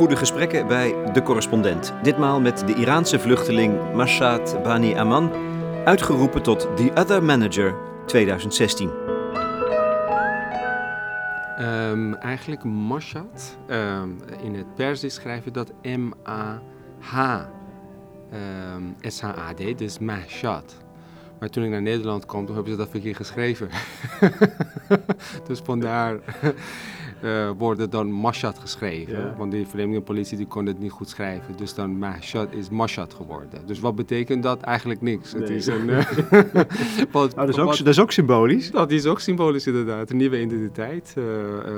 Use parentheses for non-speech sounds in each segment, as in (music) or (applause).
goede gesprekken bij De Correspondent. Ditmaal met de Iraanse vluchteling Mashat Bani Aman, uitgeroepen tot The Other Manager 2016. Ehm, eigenlijk Mashat, ehm, in het Persisch schrijven dat M-A-H. Um, S-H-A-D, dus Mashat. Maar toen ik naar Nederland kwam, toen hebben ze dat verkeerd geschreven. (laughs) dus vandaar uh, worden dan Mashat geschreven. Want die vreemdelingenpolitie die kon het niet goed schrijven. Dus dan Mashat is Mashat geworden. Dus wat betekent dat? Eigenlijk niks. Het is een, uh, (laughs) (laughs) wat, oh, dat, is ook, dat, is ook, symbolisch? Dat is ook symbolisch inderdaad. Een nieuwe identiteit. Uh,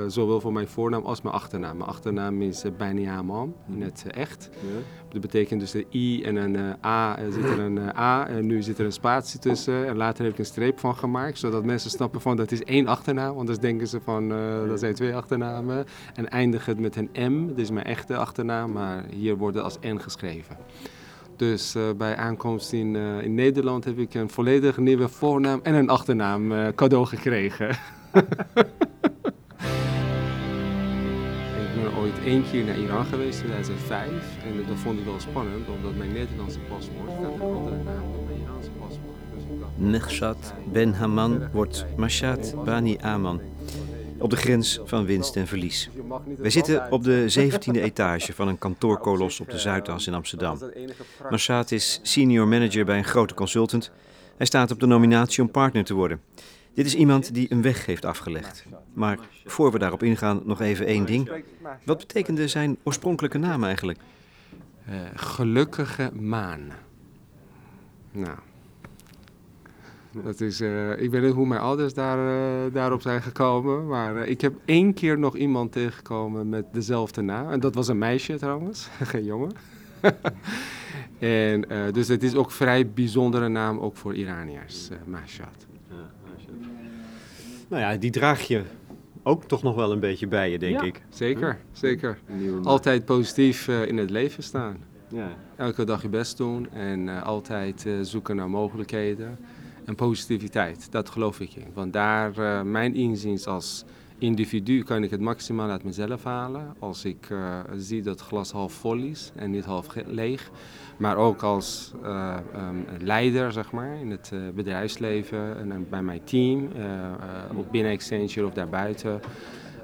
zowel voor mijn voornaam als mijn achternaam. Mijn achternaam is Aman in het echt. Ja. Dat betekent dus een I en een A. Er zit er een A en nu zit er een spatie tussen. En later heb ik een streep van gemaakt. Zodat mensen snappen van dat is één achternaam. Anders denken ze van dat zijn twee achternamen En eindig het met een M, dit is mijn echte achternaam, maar hier wordt het als N geschreven. Dus uh, bij aankomst in, uh, in Nederland heb ik een volledig nieuwe voornaam en een achternaam uh, cadeau gekregen. (laughs) ik ben ooit één keer naar Iran geweest in 2005 en dat vond ik wel spannend, omdat mijn Nederlandse paspoort had een andere naam dan mijn Iraanse paspoort. Dus Nechshat Ben Haman wordt Mashat Bani Aman op de grens van winst en verlies. Wij zitten op de 17e etage van een kantoorkolos op de Zuidas in Amsterdam. Marsat is senior manager bij een grote consultant. Hij staat op de nominatie om partner te worden. Dit is iemand die een weg heeft afgelegd. Maar voor we daarop ingaan, nog even één ding. Wat betekende zijn oorspronkelijke naam eigenlijk? Uh, gelukkige maan. Nou, (laughs) dat is, uh, ik weet niet hoe mijn ouders daar, uh, daarop zijn gekomen. Maar uh, ik heb één keer nog iemand tegengekomen met dezelfde naam. En dat was een meisje trouwens, (laughs) geen jongen. (laughs) en, dus het is ook een vrij bijzondere naam, ook voor Iraniërs, uh, Mashat. Ja, nou ja, die draag je ook toch nog wel een beetje bij je, denk ja, ik. Zeker, zeker. Altijd positief in het leven staan. Ja. Elke dag je best doen en altijd zoeken naar mogelijkheden en positiviteit. Dat geloof ik in. Want daar, uh, mijn inziens als individu, kan ik het maximaal uit mezelf halen. Als ik uh, zie dat het glas half vol is en niet half leeg. Maar ook als uh, um, leider, zeg maar, in het bedrijfsleven en bij mijn team, of binnen Accenture of daarbuiten.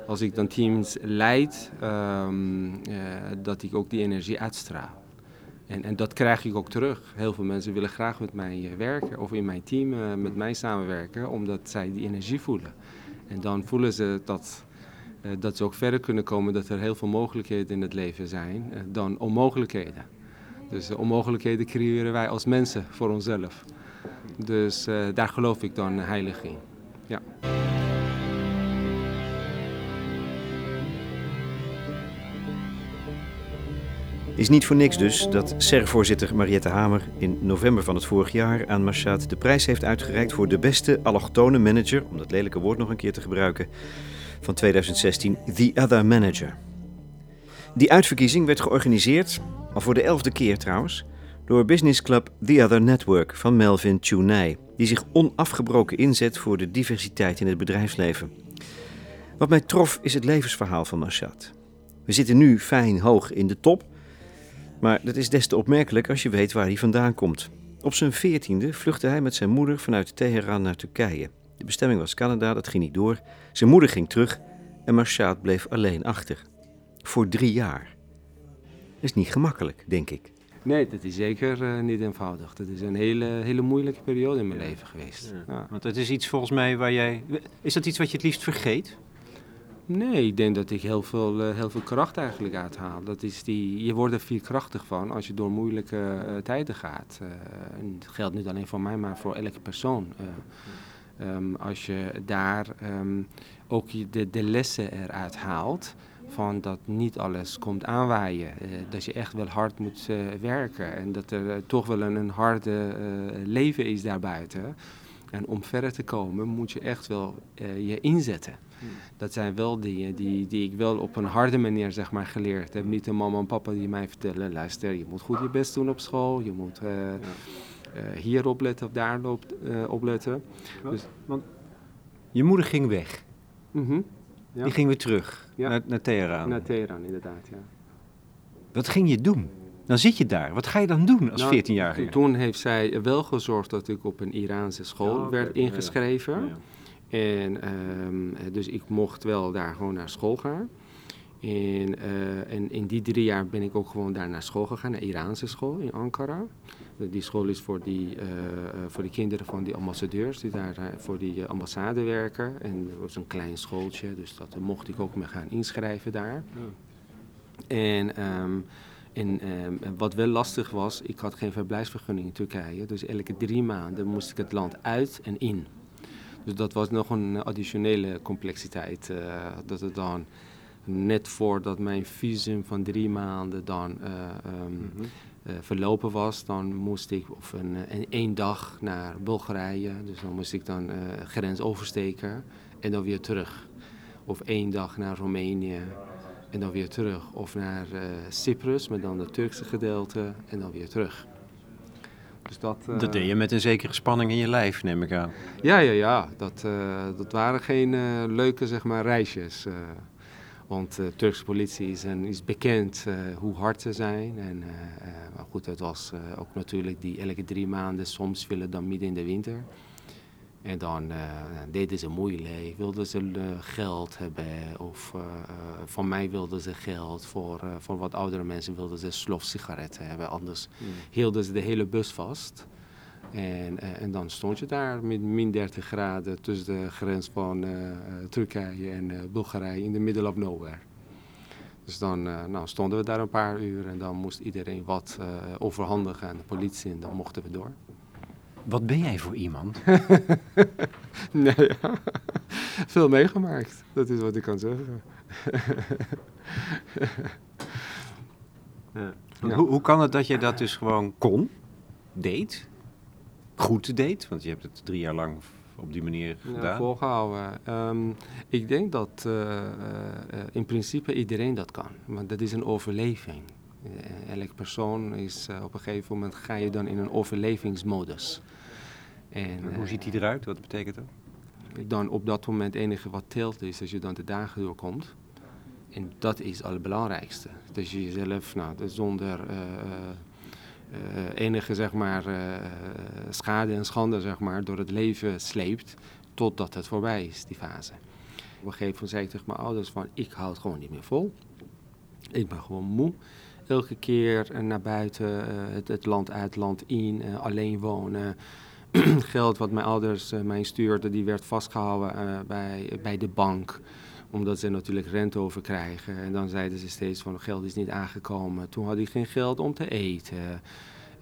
Als ik dan teams leid, um, dat ik ook die energie uitstraal. En, en dat krijg ik ook terug. Heel veel mensen willen graag met mij eh, werken of in mijn team uh, met mij samenwerken, omdat zij die energie voelen. En dan voelen ze dat, uh, dat ze ook verder kunnen komen, dat er heel veel mogelijkheden in het leven zijn dan onmogelijkheden. Dus onmogelijkheden creëren wij als mensen voor onszelf. Dus daar geloof ik dan heilig in. Ja. Is niet voor niks dus dat SER-voorzitter Mariette Hamer in november van het vorig jaar aan Mashat de prijs heeft uitgereikt voor de beste allochtone manager, om dat lelijke woord nog een keer te gebruiken, van 2016, The Other Manager. Die uitverkiezing werd georganiseerd, al voor de elfde keer trouwens, door Business Club The Other Network van Melvin Chunai, die zich onafgebroken inzet voor de diversiteit in het bedrijfsleven. Wat mij trof is het levensverhaal van Mashat. We zitten nu fijn hoog in de top, maar dat is des te opmerkelijk als je weet waar hij vandaan komt. Op zijn veertiende vluchtte hij met zijn moeder vanuit Teheran naar Turkije. De bestemming was Canada, dat ging niet door. Zijn moeder ging terug en Marshaad bleef alleen achter. Voor drie jaar. Dat is niet gemakkelijk, denk ik. Nee, dat is zeker uh, niet eenvoudig. Dat is een hele, hele moeilijke periode in mijn leven geweest. Ja. Ja. Want het is iets volgens mij waar jij... Is dat iets wat je het liefst vergeet? Nee, ik denk dat ik heel veel, uh, heel veel kracht eigenlijk uithaal. Dat is die, je wordt er veerkrachtig van als je door moeilijke uh, tijden gaat. Uh, en dat geldt niet alleen voor mij, maar voor elke persoon. Um, als je daar um, ook de, de lessen eruit haalt van dat niet alles komt aanwaaien. dat je echt wel hard moet werken en dat er toch wel een, een harde leven is daarbuiten. En om verder te komen moet je echt wel je inzetten. Dat zijn wel dingen die, die ik wel op een harde manier zeg maar, geleerd heb. Niet de mama en papa die mij vertellen, luister, je moet goed je best doen op school. Je moet uh, ja. uh, hier opletten of daar op, uh, opletten. Dus, want je moeder ging weg. -hmm. ja. Die ging weer terug ja. naar, naar Teheran. Naar Teheran, inderdaad, ja. Wat ging je doen? Dan zit je daar. Wat ga je dan doen als 14-jarige? Nou, toen heeft zij wel gezorgd dat ik op een Iraanse school werd ingeschreven. En ehm, dus ik mocht wel daar gewoon naar school gaan. En, uh, en, in die drie jaar ben ik ook gewoon daar naar school gegaan, naar Iraanse school in Ankara. Die school is voor die, uh, voor die kinderen van die ambassadeurs die daar voor die ambassade werken. En dat was een klein schooltje, dus dat mocht ik ook me gaan inschrijven daar. En, ehm, ehm, wat wel lastig was, ik had geen verblijfsvergunning in Turkije. Dus elke drie maanden moest ik het land uit en in. Dus dat was nog een additionele complexiteit. dat het dan net voordat mijn visum van drie maanden dan uh, verlopen was, dan moest ik of een, een, één dag naar Bulgarije. Dus dan moest ik dan uh, grens oversteken en dan weer terug. Of één dag naar Roemenië en dan weer terug. Of naar Cyprus, met dan het Turkse gedeelte en dan weer terug. Dus dat, dat deed je met een zekere spanning in je lijf, neem ik aan. Ja, ja, ja. Dat, dat waren geen leuke zeg maar, reisjes. Want de Turkse politie is, een, is bekend hoe hard ze zijn. En, maar goed, het was ook natuurlijk die elke drie maanden, soms willen dan midden in de winter. En dan deden ze moeilijk, wilden ze geld hebben. Of van mij wilden ze geld, voor, voor wat oudere mensen wilden ze slofsigaretten hebben. Anders mm. hielden ze de hele bus vast. En, en, dan stond je daar met min 30 graden tussen de grens van uh, Turkije en uh, Bulgarije in de middle of nowhere. Dus dan nou, stonden we daar een paar uur en dan moest iedereen wat overhandigen aan de politie en dan mochten we door. Wat ben jij voor iemand? (laughs) nee, ja. veel meegemaakt. Dat is wat ik kan zeggen. ja. Hoe, hoe kan het dat je dat dus gewoon kon, deed? goed deed? Want je hebt het drie jaar lang op die manier gedaan. Ja, volgehouden. Um, ik denk dat uh, uh, in principe iedereen dat kan. Want dat is een overleving. Uh, elke persoon is op een gegeven moment ga je dan in een overlevingsmodus. En, hoe ziet die eruit? Wat betekent dat? Dan op dat moment het enige wat telt is als je dan de dagen doorkomt. En dat is het belangrijkste. Dat je jezelf nou, zonder uh, enige zeg maar, uh, schade en schande zeg maar, door het leven sleept totdat het voorbij is, die fase. Op een gegeven moment zei ik tegen mijn ouders van ik hou het gewoon niet meer vol. Ik ben gewoon moe. Elke keer naar buiten, het, het, land uit, land in, alleen wonen. (clears throat) Geld wat mijn ouders mij stuurden, die werd vastgehouden bij, bij de bank omdat ze natuurlijk rente over krijgen. En dan zeiden ze steeds van geld is niet aangekomen. Toen had ik geen geld om te eten.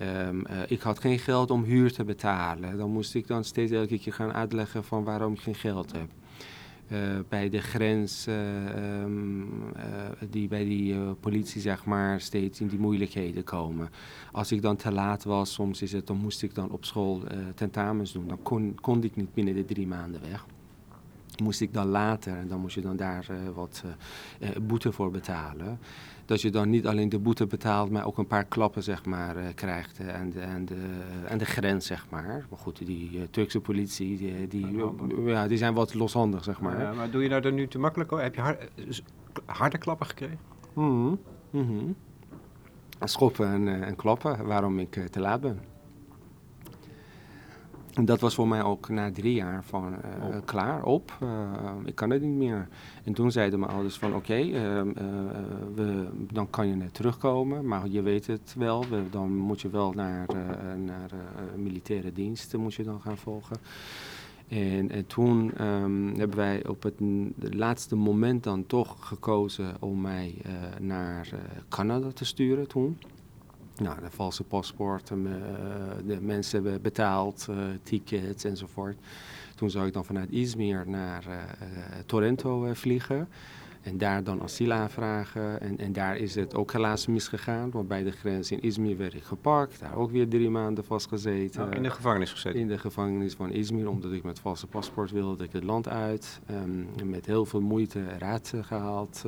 Um, uh, ik had geen geld om huur te betalen. Dan moest ik dan steeds elke keer gaan uitleggen van waarom ik geen geld heb. Uh, bij de grens, uh, um, die bij die politie zeg maar steeds in die moeilijkheden komen. Als ik dan te laat was, soms is het, dan moest ik dan op school tentamens doen. Dan kon, kon ik niet binnen de drie maanden weg moest ik dan later, en dan moest je dan daar wat uh, boete voor betalen. Dat je dan niet alleen de boete betaalt, maar ook een paar klappen zeg maar, uh, krijgt de, aan, de, aan de grens, zeg maar. Maar goed, die Turkse politie, die, die, ja, die zijn wat loshandig, zeg maar. Ja, maar doe je nou er nu te makkelijk over? Heb je hard, harde klappen gekregen? Mm -hmm. Schoppen en, en klappen, waarom ik te laat ben. En dat was voor mij ook na drie jaar van uh, klaar, op, uh, ik kan het niet meer. En toen zeiden mijn ouders van oké, okay, uh, dan kan je net terugkomen, maar je weet het wel, we, dan moet je wel naar, naar militaire diensten moet je dan gaan volgen. En, en toen um, hebben wij op het laatste moment dan toch gekozen om mij naar Canada te sturen toen. Nou, de valse paspoorten, uh, de mensen hebben betaald, uh, tickets enzovoort. Toen zou ik dan vanuit Izmir naar uh, Toronto vliegen. En daar dan asiel aanvragen. En, en daar is het ook helaas misgegaan. Want bij de grens in Izmir werd ik gepakt. Daar ook weer drie maanden vastgezeten. Oh, in de gevangenis gezeten? In de gevangenis van Izmir. Omdat ik met valse paspoort wilde ik het land uit. Um, met heel veel moeite eruit gehaald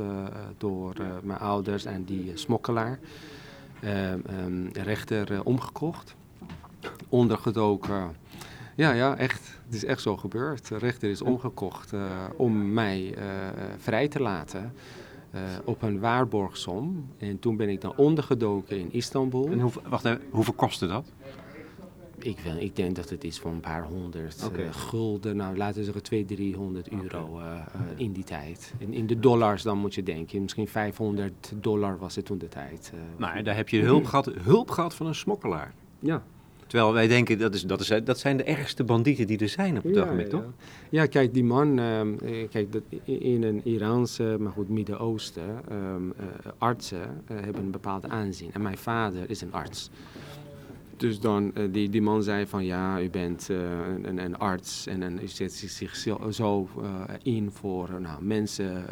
door mijn ouders en die smokkelaar. Um, rechter uh, omgekocht, ondergedoken. Ja, ja, echt. Het is echt zo gebeurd. De rechter is omgekocht uh, om mij vrij te laten. op een waarborgsom. En toen ben ik dan ondergedoken in Istanbul. En hoe, wacht even, hoeveel kostte dat? Ik, ik denk dat het is voor een paar honderd okay. gulden, nou laten we zeggen 200, 300 euro in die tijd. In, in de dollars dan moet je denken, misschien 500 dollar was het toen de tijd. nou, daar heb je hulp gehad, hulp gehad van een smokkelaar. Ja, Terwijl wij denken, dat, is, dat, is, dat zijn de ergste bandieten die er zijn op het ja, ogenblik, toch? Ja. kijk, die man, uh, kijk, dat in een Iraanse, maar goed, Midden-Oosten, um, uh, artsen hebben een bepaald aanzien. En mijn vader is een arts. Dus dan, die, die man zei van ja, u bent een, een, arts en, u zet zich zo in voor nou, mensen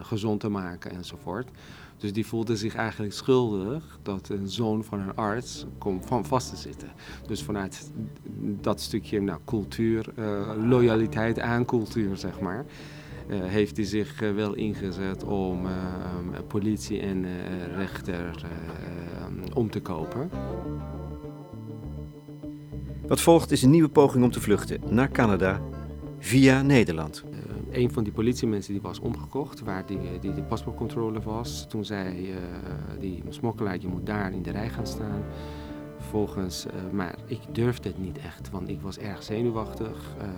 gezond te maken enzovoort. Dus die voelde zich eigenlijk schuldig dat een zoon van een arts komt van vast te zitten. Dus vanuit dat stukje nou, cultuur, loyaliteit aan cultuur, zeg maar. Heeft hij zich wel ingezet om politie en rechter om te kopen. Wat volgt is een nieuwe poging om te vluchten naar Canada via Nederland een van die politiemensen die was omgekocht, waar die, die de paspoortcontrole was. Toen zei uh, die smokkelaar, je moet daar in de rij gaan staan. Vervolgens, uh, maar ik durfde het niet echt, want ik was erg zenuwachtig. Uh,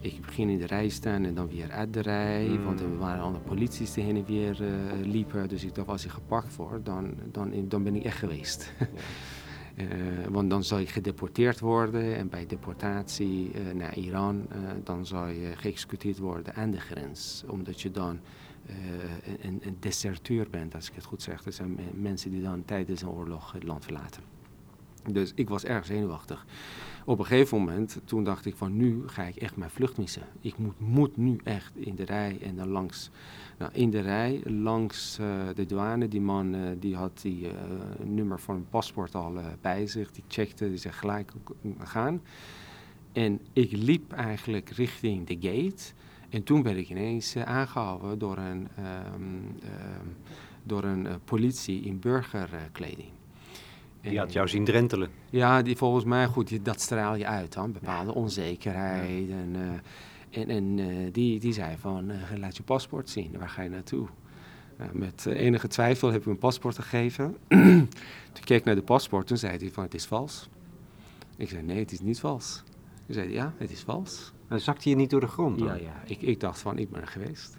ik begin in de rij staan en dan weer uit de rij, mm. want er waren andere polities die heen en weer liepen. Dus ik dacht, als ik gepakt word, dan, dan, dan ben ik echt geweest. Ja. (laughs) Uh, want dan zal je gedeporteerd worden en bij deportatie uh, naar Iran, uh, dan zal je geëxecuteerd worden aan de grens. Omdat je dan een, een, deserteur bent, als ik het goed zeg. Dat zijn mensen die dan tijdens een oorlog het land verlaten. Dus ik was erg zenuwachtig. Op een gegeven moment, toen dacht ik van nu ga ik echt mijn vlucht missen. Ik moet, moet nu echt in de rij en dan langs nou, in de rij, langs uh, de douane, die man uh, die had die uh, nummer van een paspoort al bij zich. Die checkte, die zegt gelijk gaan. En ik liep eigenlijk richting de gate. En toen werd ik ineens aangehouden door een, um, door een politie in burgerkleding. Die had jou zien drentelen. Ja, die volgens mij, goed, dat straal je uit dan. Bepaalde onzekerheid. En, en, en uh, die, die zei van, uh, laat je paspoort zien, waar ga je naartoe? Uh, met enige twijfel heb ik mijn paspoort gegeven. (clears throat) toen keek ik naar de paspoort, toen zei hij van, het is vals. Ik zei, nee, het is niet vals. Toen zei hij, ja, het is vals. Dan zakte je niet door de grond? Dan? Ja, ja. Ik, ik dacht van, ik ben er geweest.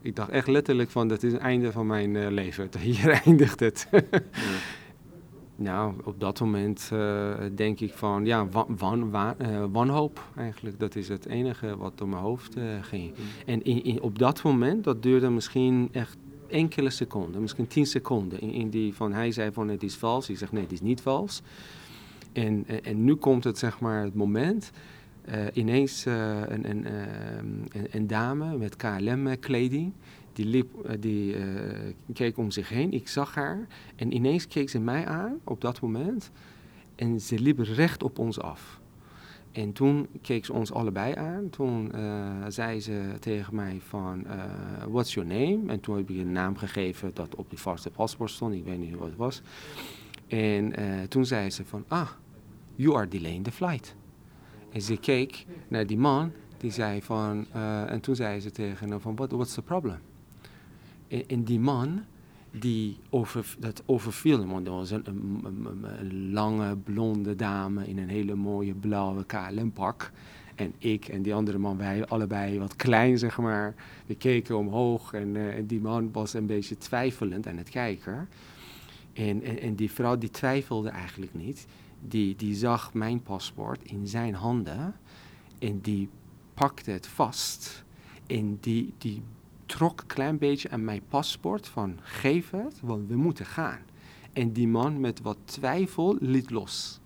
Ik dacht echt letterlijk van, dat is het einde van mijn leven. (laughs) Hier eindigt het. ja. (laughs) Nou, op dat moment uh, denk ik van ja, wan, wan, uh, wanhoop eigenlijk. Dat is het enige wat door mijn hoofd uh, ging. Mm. En in, in, op dat moment, dat duurde misschien echt enkele seconden, misschien tien seconden. In, in, die van hij zei van het is vals, ik zeg nee, het is niet vals. En, en nu komt het zeg maar het moment. ineens een, een, een, een, dame met KLM-kleding die, liep, eh, die uh, keek om zich heen. Ik zag haar. En ineens keek ze mij aan op dat moment. En ze liep recht op ons af. En toen keek ze ons allebei aan. Toen uh, zei ze tegen mij van, uh, what's your name? En toen heb ik een naam gegeven dat op die vaste paspoort stond. Ik weet niet wat het was. En toen zei ze van, ah, you are delaying the flight. En ze keek naar die man. Die zei van, en toen zei ze tegen hem van, What, what's the problem? En, die man, die over, dat overviel hem. Want er was een, lange blonde dame in een hele mooie blauwe KLM-pak. En ik en die andere man, wij allebei wat klein, zeg maar. We keken omhoog en, uh, en die man was een beetje twijfelend aan het kijken. En, en, en, die vrouw die twijfelde eigenlijk niet. Die, die zag mijn paspoort in zijn handen en die pakte het vast. En die, die trok een klein beetje aan mijn paspoort van geef het, want we moeten gaan. En die man met wat twijfel liet los.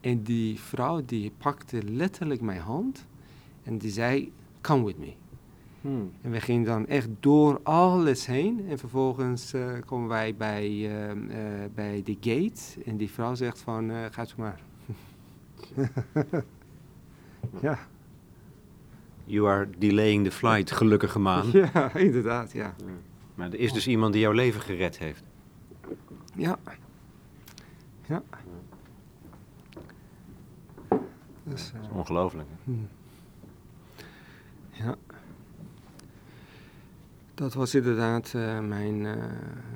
En die vrouw die pakte letterlijk mijn hand en die zei, come with me. Hmm. En we gingen dan echt door alles heen. En vervolgens uh, komen wij bij, uh, uh, bij de gate. En die vrouw zegt van, ga zo maar. (laughs) (laughs) ja. You are delaying the flight, gelukkige maan. (laughs) Ja, inderdaad, ja. Maar er is dus iemand die jouw leven gered heeft. Ja. Ja. Dus, dat is ongelooflijk. Hm. Ja. Dat was inderdaad mijn,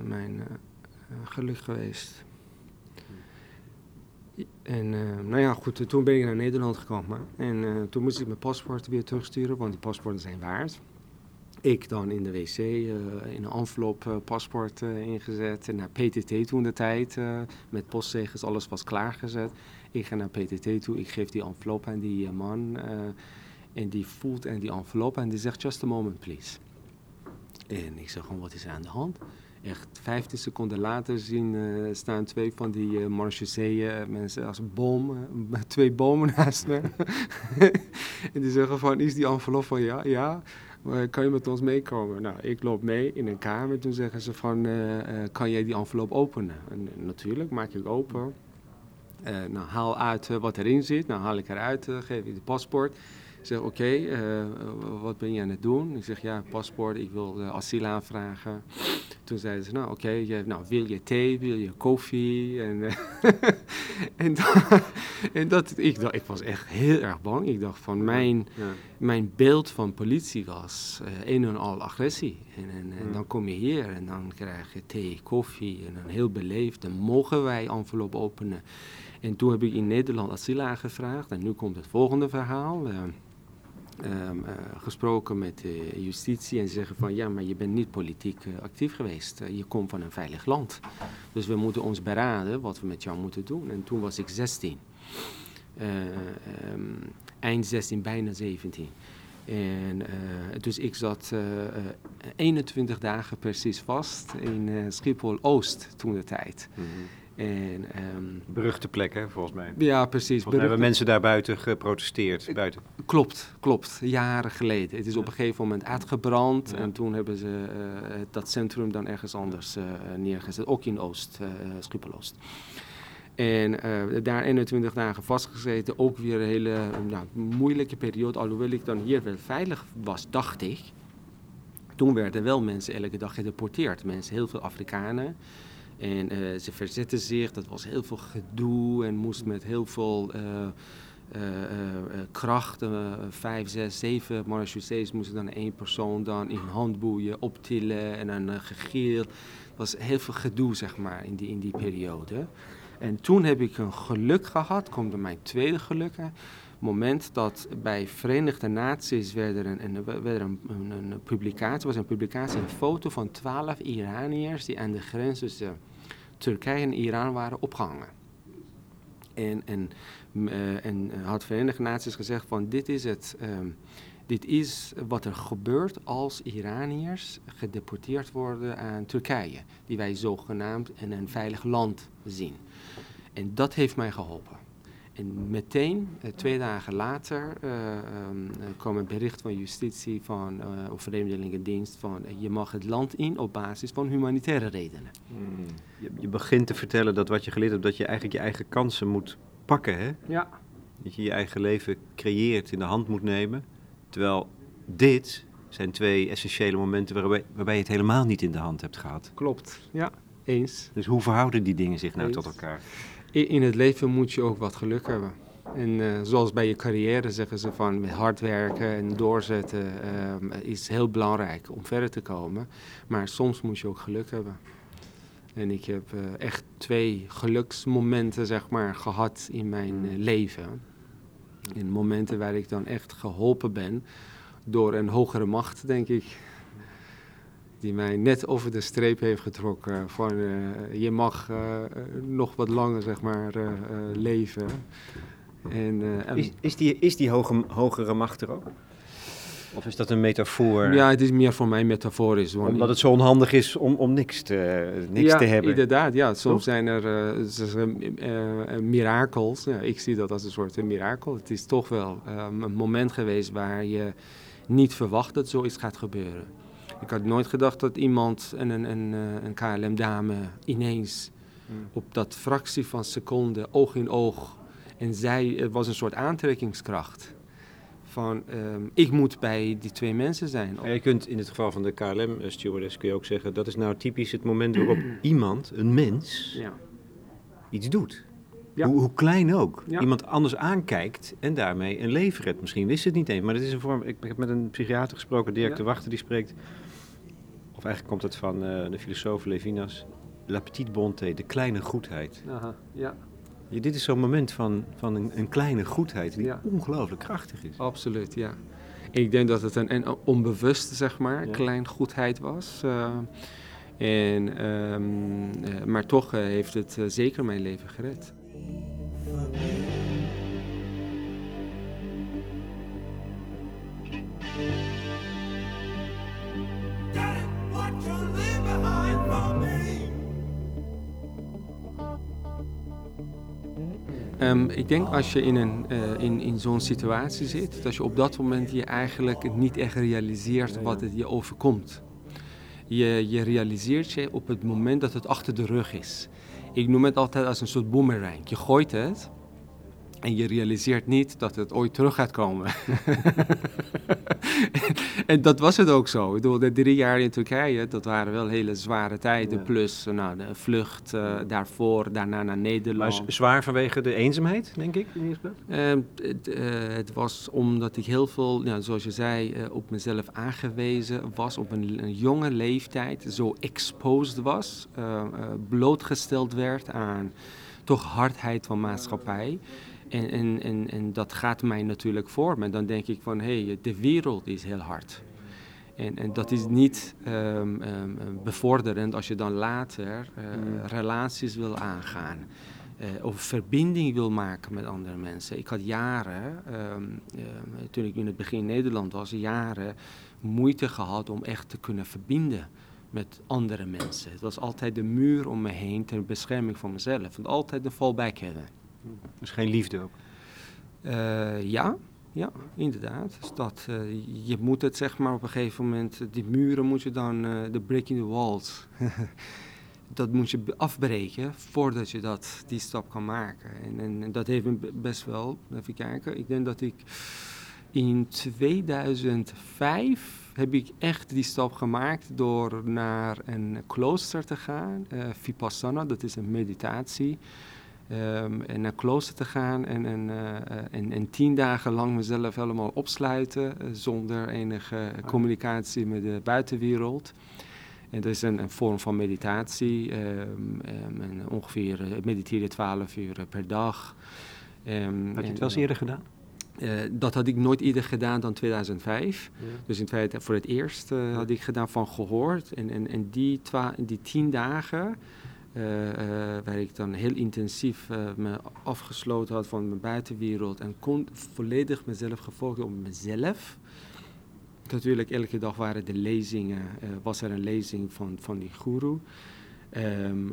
mijn geluk geweest. En nou ja, goed, toen ben ik naar Nederland gekomen. En toen moest ik mijn paspoort weer terugsturen, want die paspoorten zijn waard. Ik dan in de wc uh, in een envelop paspoort ingezet. En naar PTT toen de tijd. met postzegels, alles was klaargezet. Ik ga naar PTT toe, ik geef die envelop aan die man. en die voelt en die envelop en die zegt, just a moment please. En ik zeg gewoon, wat is er aan de hand? Echt 15 seconden later zien staan twee van die uh, mensen als boom, twee bomen (laughs) naast me. (laughs) en die zeggen van, is die envelop van ja? Ja kan je met ons meekomen? Nou, ik loop mee in een kamer. Toen zeggen ze van, kan jij die envelop openen? En, natuurlijk, maak ik open. Nou, haal uit wat erin zit. Nou, haal ik eruit, geef ik de paspoort. Ik zeg, oké, okay, wat ben je aan het doen? Ik zeg, ja, paspoort, ik wil asiel aanvragen. Toen zeiden ze, nou oké, okay, nou, wil je thee, wil je koffie? En, uh, (laughs) en, dat, en dat, ik, dacht, ik was echt heel erg bang. Ik dacht van mijn, mijn beeld van politie was een en al agressie. En, en, en, dan kom je hier en dan krijg je thee, koffie en dan heel beleefd. Dan mogen wij envelop openen. En toen heb ik in Nederland asiel aangevraagd. En nu komt het volgende verhaal. Uh, Um, gesproken met de justitie en zeggen van ja, maar je bent niet politiek uh, actief geweest. Uh, je komt van een veilig land. Dus we moeten ons beraden wat we met jou moeten doen. En toen was ik 16. Um, eind 16, bijna 17. En dus ik zat 21 dagen precies vast in Schiphol-Oost toen de tijd. -hmm. En, um, Beruchte plek, hè, volgens mij. Ja, precies. Volgens hebben mensen daar buiten geprotesteerd. Buiten. Klopt, klopt. Jaren geleden. Het is op een gegeven moment uitgebrand. En toen hebben ze uh, dat centrum dan ergens anders uh, neergezet. Ook in Oost, uh, Schiphol-Oost. En daar 21 dagen vastgezeten. Ook weer een hele nou, moeilijke periode. Alhoewel ik dan hier wel veilig was, dacht ik. Toen werden wel mensen elke dag gedeporteerd. Mensen, heel veel Afrikanen. En uh, ze verzetten zich, dat was heel veel gedoe en moest met heel veel uh, kracht, vijf, zes, zeven marechaussees moesten dan één persoon dan in handboeien optillen en dan gegeel. Het was heel veel gedoe, zeg maar, in die, in die periode. En toen heb ik een geluk gehad, komt mijn tweede geluk moment dat bij Verenigde Naties werd er een, een, een, publicatie, was een publicatie, een foto van twaalf Iraniërs die aan de grens tussen Turkije en Iran waren opgehangen. En, en, uh, en had Verenigde Naties gezegd van dit is het, um, dit is wat er gebeurt als Iraniërs gedeporteerd worden aan Turkije, die wij zogenaamd in een veilig land zien. En dat heeft mij geholpen. En meteen, eh, twee dagen later, uh, um, kwam een bericht van justitie van, uh, of Vreemdelingendienst van je mag het land in op basis van humanitaire redenen. Hmm. Je, je, begint te vertellen dat wat je geleerd hebt, dat je eigenlijk je eigen kansen moet pakken, hè? Ja. Dat je je eigen leven creëert, in de hand moet nemen. Terwijl dit zijn twee essentiële momenten waarbij, waarbij je het helemaal niet in de hand hebt gehad. Klopt, ja, eens. Dus hoe verhouden die dingen zich nou tot elkaar? In het leven moet je ook wat geluk hebben. En uh, zoals bij je carrière zeggen ze van hard werken en doorzetten uh, is heel belangrijk om verder te komen. Maar soms moet je ook geluk hebben. En ik heb uh, echt twee geluksmomenten zeg maar, gehad in mijn leven. In momenten waar ik dan echt geholpen ben door een hogere macht, denk ik die mij net over de streep heeft getrokken van uh, je mag uh, nog wat langer zeg maar uh, leven. En, is, is, die, is die hoge, hogere macht er ook? Of is dat een metafoor? Ja, het is meer voor mij metaforisch. Omdat het zo onhandig is om, om niks, te, niks ja, te hebben. inderdaad. Ja, soms zijn er mirakels. Ja, ik zie dat als een soort mirakel. Het is toch wel een moment geweest waar je niet verwacht dat zoiets gaat gebeuren. Ik had nooit gedacht dat iemand, een, een, een, eh, een KLM-dame, ineens hmm. op dat fractie van seconde, oog in oog, en zij, het was een soort aantrekkingskracht. Van, um, ik moet bij die twee mensen zijn. je kunt in het geval van de KLM-stewardess kun je ook zeggen, dat is nou typisch het moment waarop (clears throat) iemand, een mens, ja. iets doet. Ja. Hoe, hoe, klein ook. Iemand anders aankijkt en daarmee een leven redt. Misschien wist het niet eens, maar het is een vorm. Ik, heb met een psychiater gesproken, Dirk de Wachter, die spreekt eigenlijk komt het van de filosoof Levinas. La petite bonté, de kleine goedheid. Aha, ja. ja dit is zo'n moment van, van een, een, kleine goedheid die ongelooflijk krachtig is. Absoluut, ja. Ik denk dat het een, een onbewuste, zeg maar, klein goedheid was. En, ehm, eh, maar toch eh, heeft het eh, zeker mijn leven gered. Um, ik denk als je in, een, uh, in, in zo'n situatie zit, dat je op dat moment je eigenlijk niet echt realiseert wat het je overkomt. Je, je realiseert je op het moment dat het achter de rug is. Ik noem het altijd als een soort boomerang. Je gooit het en je realiseert niet dat het ooit terug gaat komen. (laughs) en, dat was het ook zo. Ik bedoel, de drie jaar in Turkije, dat waren wel hele zware tijden. Plus nou, de vlucht uh, daarvoor, daarna naar Nederland. Maar zwaar vanwege de eenzaamheid, denk ik? In uh, het, uh, het, was omdat ik heel veel, ja, zoals je zei, eh, op mezelf aangewezen was. Op een, een jonge leeftijd zo exposed was. blootgesteld werd aan toch hardheid van maatschappij. En, en, en, en dat gaat mij natuurlijk voor me. Dan denk ik van, hé, hey, de wereld is heel hard. En, en dat is niet um, um, bevorderend als je dan later uh, relaties wil aangaan. Uh, of verbinding wil maken met andere mensen. Ik had jaren, um, toen ik in het begin in Nederland was, jaren moeite gehad om echt te kunnen verbinden met andere mensen. Het was altijd de muur om me heen ter bescherming van mezelf. En altijd een fallback hebben. Dus geen liefde ook? Uh, ja, ja, inderdaad. Dus dat, uh, je moet het zeg maar op een gegeven moment, die muren moet je dan, de breaking the walls, (laughs) dat moet je afbreken voordat je dat, die stap kan maken. En, en, en, dat heeft me best wel, even kijken, ik denk dat ik in 2005 heb ik echt die stap gemaakt door naar een klooster te gaan, Vipassana, dat is een meditatie. Um, en naar klooster te gaan en, en, uh, en, en, tien dagen lang mezelf helemaal opsluiten uh, zonder enige ah. communicatie met de buitenwereld. En dat is een, een vorm van meditatie. Um, um, ongeveer mediteren 12 uur per dag. had je het wel eens eerder gedaan? Uh, dat had ik nooit eerder gedaan dan 2005. Ja. Dus in feite voor het eerst had ik gedaan van gehoord. En, en, en die, die tien dagen uh, uh, waar ik dan heel intensief uh, me afgesloten had van mijn buitenwereld en kon volledig mezelf gefocust op mezelf. Natuurlijk, elke dag waren de lezingen, was er een lezing van, van die guru. Um, um,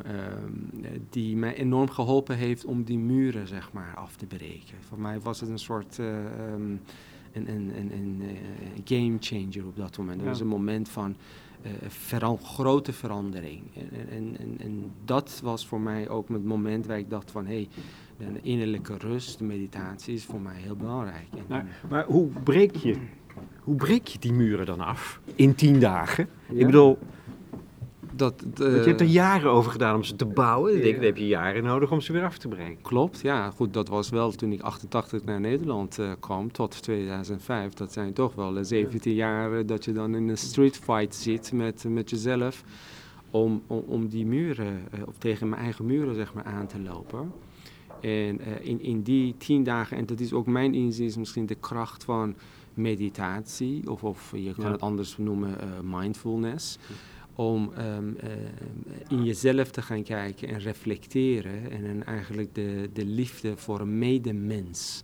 die mij enorm geholpen heeft om die muren zeg maar, af te breken. Voor mij was het een soort um, een, een, een, een game changer op dat moment. Ja. was een moment van uh, veran grote verandering. En, en, en, en, dat was voor mij ook het moment waar ik dacht van... hé, hey, de innerlijke rust, de meditatie is voor mij heel belangrijk. Maar, maar, hoe, breek je, hoe breek je die muren dan af in tien dagen? Ja. Ik bedoel, dat, je hebt er jaren over gedaan om ze te bouwen. Ik denk, dan heb je jaren nodig om ze weer af te breken. Klopt, ja. Goed, dat was wel toen ik 88 naar Nederland uh, kwam, tot 2005. Dat zijn toch wel 17 jaar dat je dan in een street fight zit met, met jezelf. Om, om, om die muren, uh, of tegen mijn eigen muren zeg maar, aan te lopen. En in, in die tien dagen, en dat is ook mijn inzicht, misschien de kracht van meditatie, of, of je kan ja. het anders noemen, mindfulness om um, uh, in jezelf te gaan kijken en reflecteren en, en eigenlijk de, de liefde voor een medemens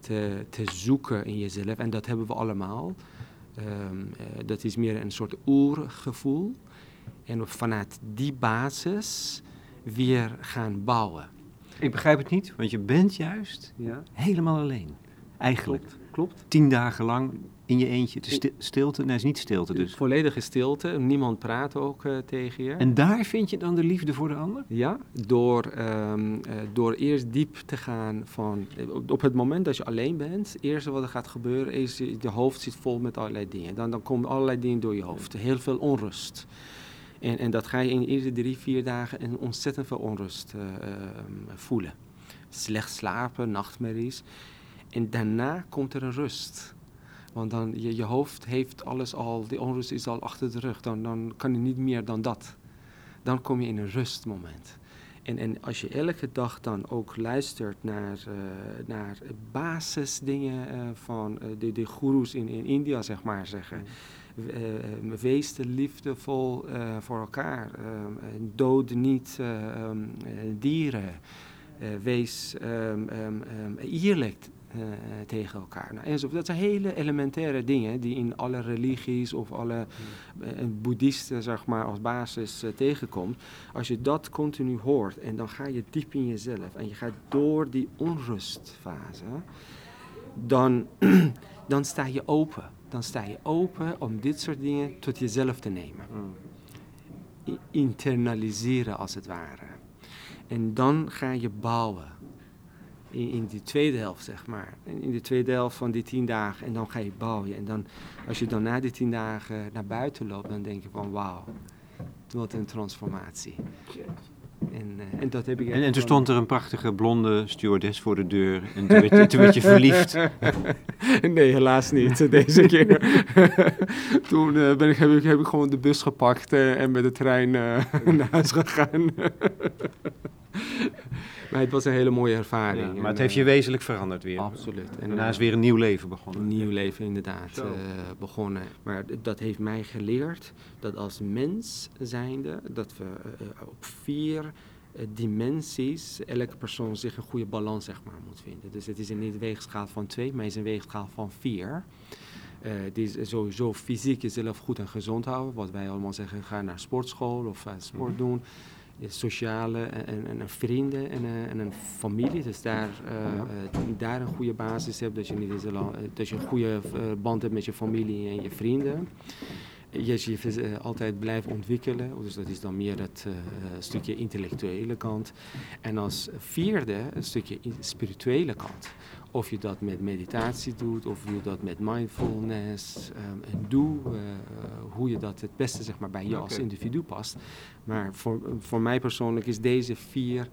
te, te zoeken in jezelf. En dat hebben we allemaal. Um, uh, dat is meer een soort oergevoel. En vanuit die basis weer gaan bouwen. Ik begrijp het niet, want je bent juist ja. helemaal alleen. Eigenlijk. Klopt, klopt. Tien dagen lang in je eentje. De stilte, nee, is niet stilte dus. Volledige stilte, niemand praat ook uh, tegen je. En daar vind je dan de liefde voor de ander? Ja, door, um, uh, door eerst diep te gaan van... Op het moment dat je alleen bent, het eerste wat er gaat gebeuren is... je hoofd zit vol met allerlei dingen. Dan, dan komen allerlei dingen door je hoofd. Heel veel onrust. En, en dat ga je in de eerste drie, vier dagen een ontzettend veel onrust uh, voelen. Slecht slapen, nachtmerries. En daarna komt er een rust Want dan, je, je hoofd heeft alles al, die onrust is al achter de rug. Dan, dan kan je niet meer dan dat. Dan kom je in een rustmoment. En, en als je elke dag dan ook luistert naar, uh, naar basisdingen uh, van uh, de, de goeroes in, in India, zeg maar, zeggen. Uh, wees liefdevol voor elkaar. dood niet um, dieren. wees um, um, eerlijk uh, tegen elkaar. Nou, enzovoort. Dat zijn hele elementaire dingen die in alle religies of alle uh, boeddhisten zeg maar, als basis uh, tegenkomt. Als je dat continu hoort en dan ga je diep in jezelf en je gaat door die onrustfase, dan, (clears throat) dan sta je open. Dan sta je open om dit soort dingen tot jezelf te nemen. Mm. Internaliseren als het ware. En dan ga je bouwen in, in die tweede helft, zeg maar. In, de tweede helft van die tien dagen. En dan ga je bouwen. En dan, als je dan na die tien dagen naar buiten loopt, dan denk je van wauw, wat een transformatie. En, uh, en, dat heb ik en, en toen stond er een prachtige blonde stewardess voor de deur. En toen werd je, toen werd je verliefd. (laughs) nee, helaas niet deze keer. (laughs) toen uh, ben ik, heb, ik, heb ik gewoon de bus gepakt uh, en met de trein (laughs) naar huis gegaan. Maar het was een hele mooie ervaring. maar het heeft je eh, wezenlijk veranderd weer. Absoluut. En daarna is weer een nieuw leven begonnen. Een nieuw leven inderdaad uh, begonnen. Maar dat heeft mij geleerd dat als mens zijnde, dat we uh, op vier dimensies elke persoon zich een goede balans zeg maar, moet vinden. Dus het is niet een weegschaal van twee, maar het is een weegschaal van vier. Uh, die is sowieso fysiek jezelf goed en gezond houden. Wat wij allemaal zeggen, ga naar sportschool of uh, sport mhm. doen sociale en, en, en vrienden en, eh, en, een familie. Dus daar, uh, daar een goede basis hebt, dat je, niet dat je een goede band hebt met je familie en je vrienden. Je je altijd blijft ontwikkelen, dus dat is dan meer het stukje intellectuele kant. En als vierde een stukje spirituele kant. Of je dat met meditatie doet, of je dat met mindfulness. Um, en doe uh, hoe je dat het beste zeg maar, bij je als individu past. Maar voor, voor mij persoonlijk is deze vier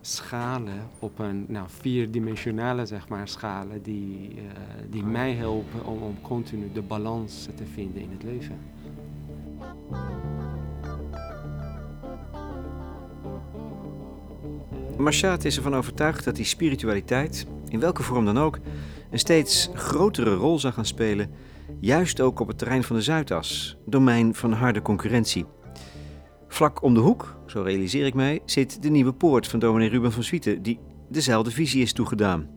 schalen op een nou, vierdimensionale zeg maar, schalen die, uh, die mij helpen om, om continu de balans te vinden in het leven. Marchate is ervan overtuigd dat die spiritualiteit in welke vorm dan ook, een steeds grotere rol zou gaan spelen, juist ook op het terrein van de Zuidas, domein van harde concurrentie. Vlak om de hoek, zo realiseer ik mij, zit de nieuwe poort van dominee Ruben van Swieten, die dezelfde visie is toegedaan.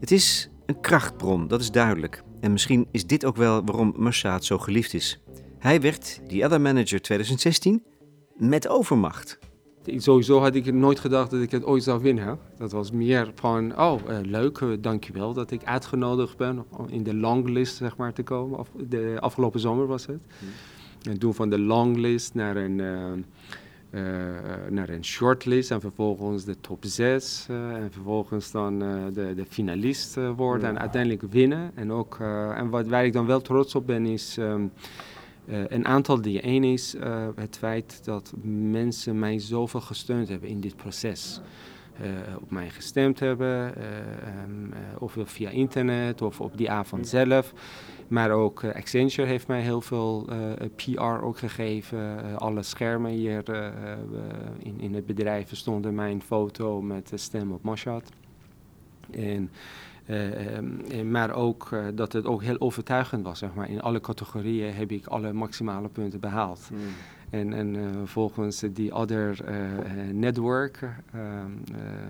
Het is een krachtbron, dat is duidelijk. En misschien is dit ook wel waarom Marsaat zo geliefd is. Hij werd, die Other Manager 2016, met overmacht sowieso had ik nooit gedacht dat ik het ooit zou winnen. Dat was meer van, oh, uh, leuk, uh, dankjewel dat ik uitgenodigd ben om in de longlist zeg maar, te komen. Of de afgelopen zomer was het. Hmm. En toen van de longlist naar een, uh, naar een shortlist en vervolgens de top 6. en vervolgens dan de, de finalist worden en uiteindelijk winnen. En, ook, en wat, waar ik dan wel trots op ben is... Um, uh, een aantal dingen. Eén is uh, het feit dat mensen mij zoveel gesteund hebben in dit proces. Uh, op mij gestemd hebben, um, of via internet of op die avond zelf. Maar ook Accenture heeft mij heel veel PR ook gegeven. alle schermen hier in, in het bedrijf stonden mijn foto met de stem op Mashad. En maar ook uh, dat het ook heel overtuigend was. Zeg maar. In alle categorieën heb ik alle maximale punten behaald. Mm. En, en uh, volgens die other network,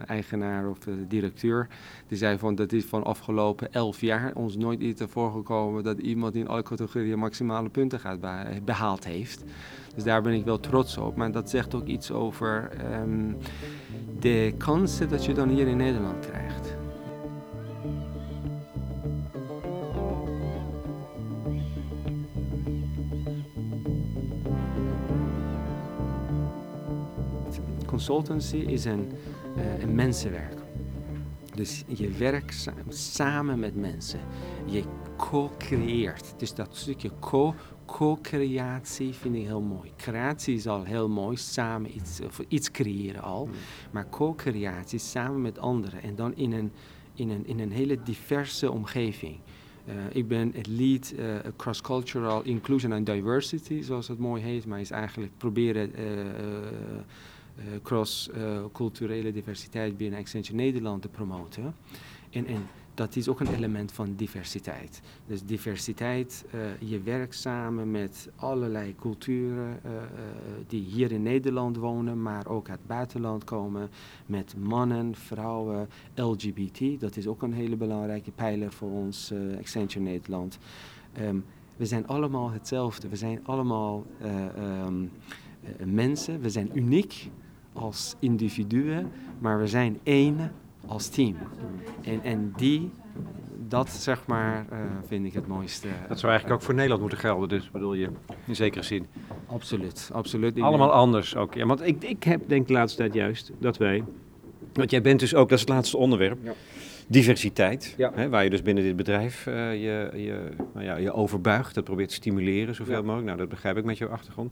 eigenaar of directeur, die zei van dat is van afgelopen elf jaar ons nooit iets ervoor gekomen dat iemand in alle categorieën maximale punten gaat behaald heeft. Dus daar ben ik wel trots op. Maar dat zegt ook iets over um, de kansen dat je dan hier in Nederland krijgt. Consultancy is een, uh, een mensenwerk. Dus je werkt samen met mensen. Je co-creëert. Dus dat stukje co, co-creatie vind ik heel mooi. Creatie is al heel mooi, samen iets, of iets creëren al. Hmm. Maar co-creatie samen met anderen en dan in een, in een, in een hele diverse omgeving. ik ben het lead cross-cultural inclusion and diversity, zoals het mooi heet. Maar is eigenlijk proberen cross-culturele diversiteit binnen Accenture Nederland te promoten. En, en dat is ook een element van diversiteit. Dus diversiteit, uh, je werkt samen met allerlei culturen uh, uh, die hier in Nederland wonen, maar ook uit het buitenland komen, met mannen, vrouwen, LGBT. Dat is ook een hele belangrijke pijler voor ons Accenture Nederland. Um, we zijn allemaal hetzelfde, we zijn allemaal um, mensen, we zijn uniek als individuen, maar we zijn één als team. En, en die, dat zeg maar, uh, vind ik het mooiste. Dat zou eigenlijk ook voor Nederland moeten gelden, dus bedoel je, in zekere zin. Absoluut, absoluut. Allemaal anders ook. Ja, want ik, ik heb denk de laatste tijd juist dat wij, want jij bent dus ook, dat is het laatste onderwerp, ja. diversiteit, ja. Hè, waar je dus binnen dit bedrijf uh, je, je, nou ja, je overbuigt, dat probeert te stimuleren zoveel ja. mogelijk. Nou, dat begrijp ik met jouw achtergrond.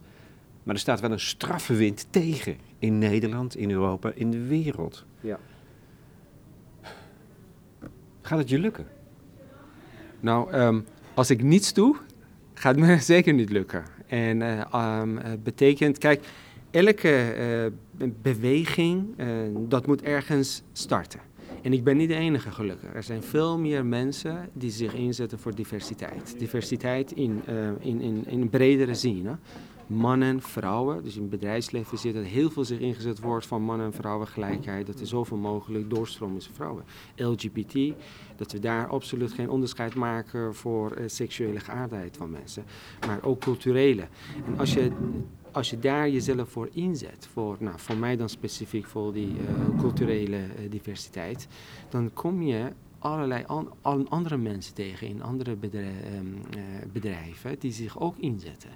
Maar er staat wel een straffe wind tegen in Nederland, in Europa, in de wereld. Ja. Gaat het je lukken? Nou, um, als ik niets doe, gaat het me (laughs) zeker niet lukken. En uh, um, betekent, kijk, elke uh, beweging, uh, dat moet ergens starten. En ik ben niet de enige gelukkig. Er zijn veel meer mensen die zich inzetten voor diversiteit. Diversiteit in, in, in, in een bredere zin. Hè? Mannen, vrouwen. Dus in het bedrijfsleven zit dat heel veel zich ingezet wordt van mannen en vrouwen gelijkheid. Dat er zoveel mogelijk doorstroom is vrouwen. LGBT, dat we daar absoluut geen onderscheid maken voor uh, seksuele geaardheid van mensen. Maar ook culturele. En als je als je daar jezelf voor inzet, voor, nou, voor mij dan specifiek voor die uh, culturele uh, diversiteit, dan kom je allerlei an, andere mensen tegen in andere bedrijven, uh, bedrijven die zich ook inzetten.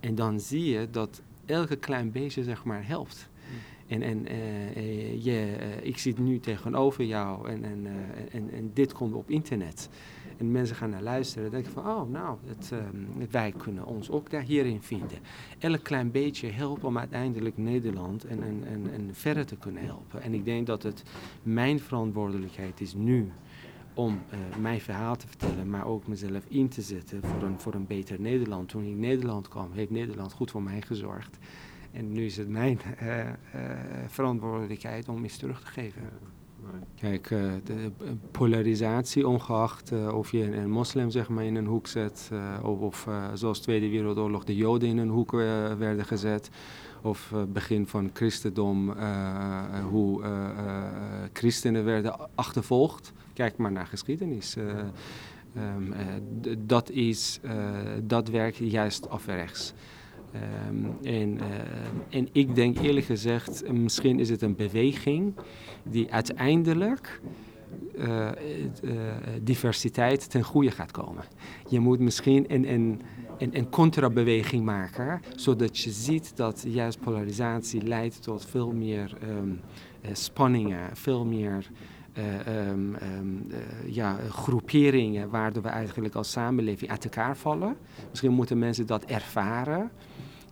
En dan zie je dat elke klein beetje zeg maar helpt. Hmm. En, en uh, je, uh, ik zit nu tegenover jou en, en, en, en dit komt op internet. En mensen gaan naar luisteren. Dan denk ik van, oh nou, het, um, wij kunnen ons ook daar hierin vinden. Elk klein beetje helpt om uiteindelijk Nederland en, en, en, en verder te kunnen helpen. En ik denk dat het mijn verantwoordelijkheid is nu om uh, mijn verhaal te vertellen, maar ook mezelf in te zetten voor een, voor een beter Nederland. Toen ik in Nederland kwam, heeft Nederland goed voor mij gezorgd. En nu is het mijn uh, uh, verantwoordelijkheid om iets terug te geven. Kijk, de polarisatie, ongeacht of je een moslim zeg maar, in een hoek zet, of, of zoals Tweede Wereldoorlog de Joden in een hoek werden gezet, of begin van christendom, hoe christenen werden achtervolgd. Kijk maar naar geschiedenis. Uh, uh, dat, is, uh, dat werkt juist afrechts. Um, en, en ik denk eerlijk gezegd, misschien is het een beweging die uiteindelijk uh, uh, diversiteit ten goede gaat komen. Je moet misschien een, een, een, een contrabeweging maken, zodat je ziet dat juist polarisatie leidt tot veel meer um, spanningen, veel meer um, uh, ja, groeperingen waardoor we eigenlijk als samenleving uit elkaar vallen. Misschien moeten mensen dat ervaren.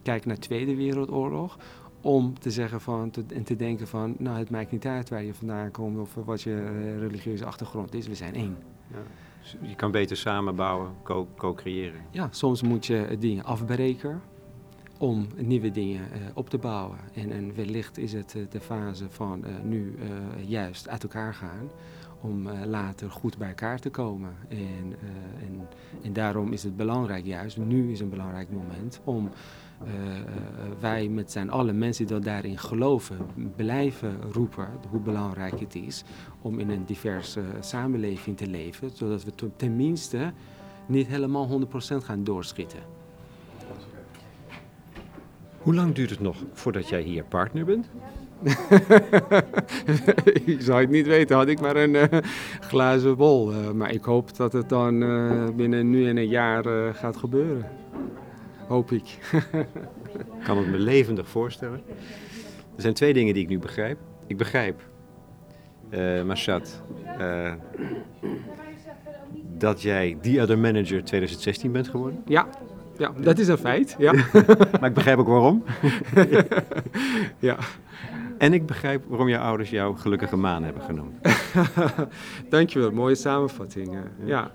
Kijk naar de Tweede Wereldoorlog. Om te zeggen van, te, en te denken van, nou het maakt niet uit waar je vandaan komt of wat je uh, religieuze achtergrond is, we zijn één. Ja. Je kan beter samenbouwen, co-creëren. ja, soms moet je dingen afbreken om nieuwe dingen uh, op te bouwen. En, en wellicht is het uh, de fase van uh, nu juist uit elkaar gaan om later goed bij elkaar te komen. En, en, en daarom is het belangrijk juist, nu is een belangrijk moment om wij met zijn alle mensen die daarin geloven, blijven roepen hoe belangrijk het is om in een diverse samenleving te leven, zodat we tenminste niet helemaal 100% gaan doorschieten. Hoe lang duurt het nog voordat jij hier partner bent? (laughs) ik zou het niet weten, had ik maar een uh, glazen bol. Uh, maar ik hoop dat het dan binnen nu en een jaar gaat gebeuren. Hoop ik. (laughs) ik kan het me levendig voorstellen. Er zijn twee dingen die ik nu begrijp. Ik begrijp, uh, Mashad, dat jij The Other Manager 2016 bent geworden. Ja, ja, dat is een feit. Ja. (laughs) maar ik begrijp ook waarom. (laughs) ja. En ik begrijp waarom jouw ouders jou gelukkige maan hebben genoemd. Dankjewel, mooie samenvatting. ja. ja.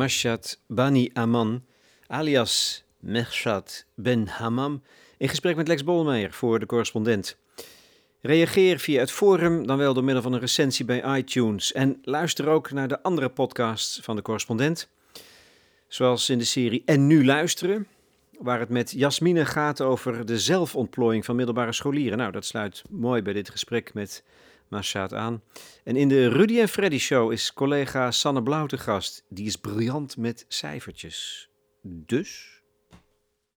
Mashat Bani Aman, alias Mehshat Ben Hammam, in gesprek met Lex Bolmeijer voor de correspondent. Reageer via het forum, dan wel door middel van een recensie bij iTunes. En luister ook naar de andere podcasts van de correspondent. Zoals in de serie En Nu Luisteren, waar het met Jasmine gaat over de zelfontplooiing van middelbare scholieren. Nou, dat sluit mooi bij dit gesprek met Mashaad aan. En in de Rudy en Freddy show is collega Sanne Blauw te gast. Die is briljant met cijfertjes. Dus...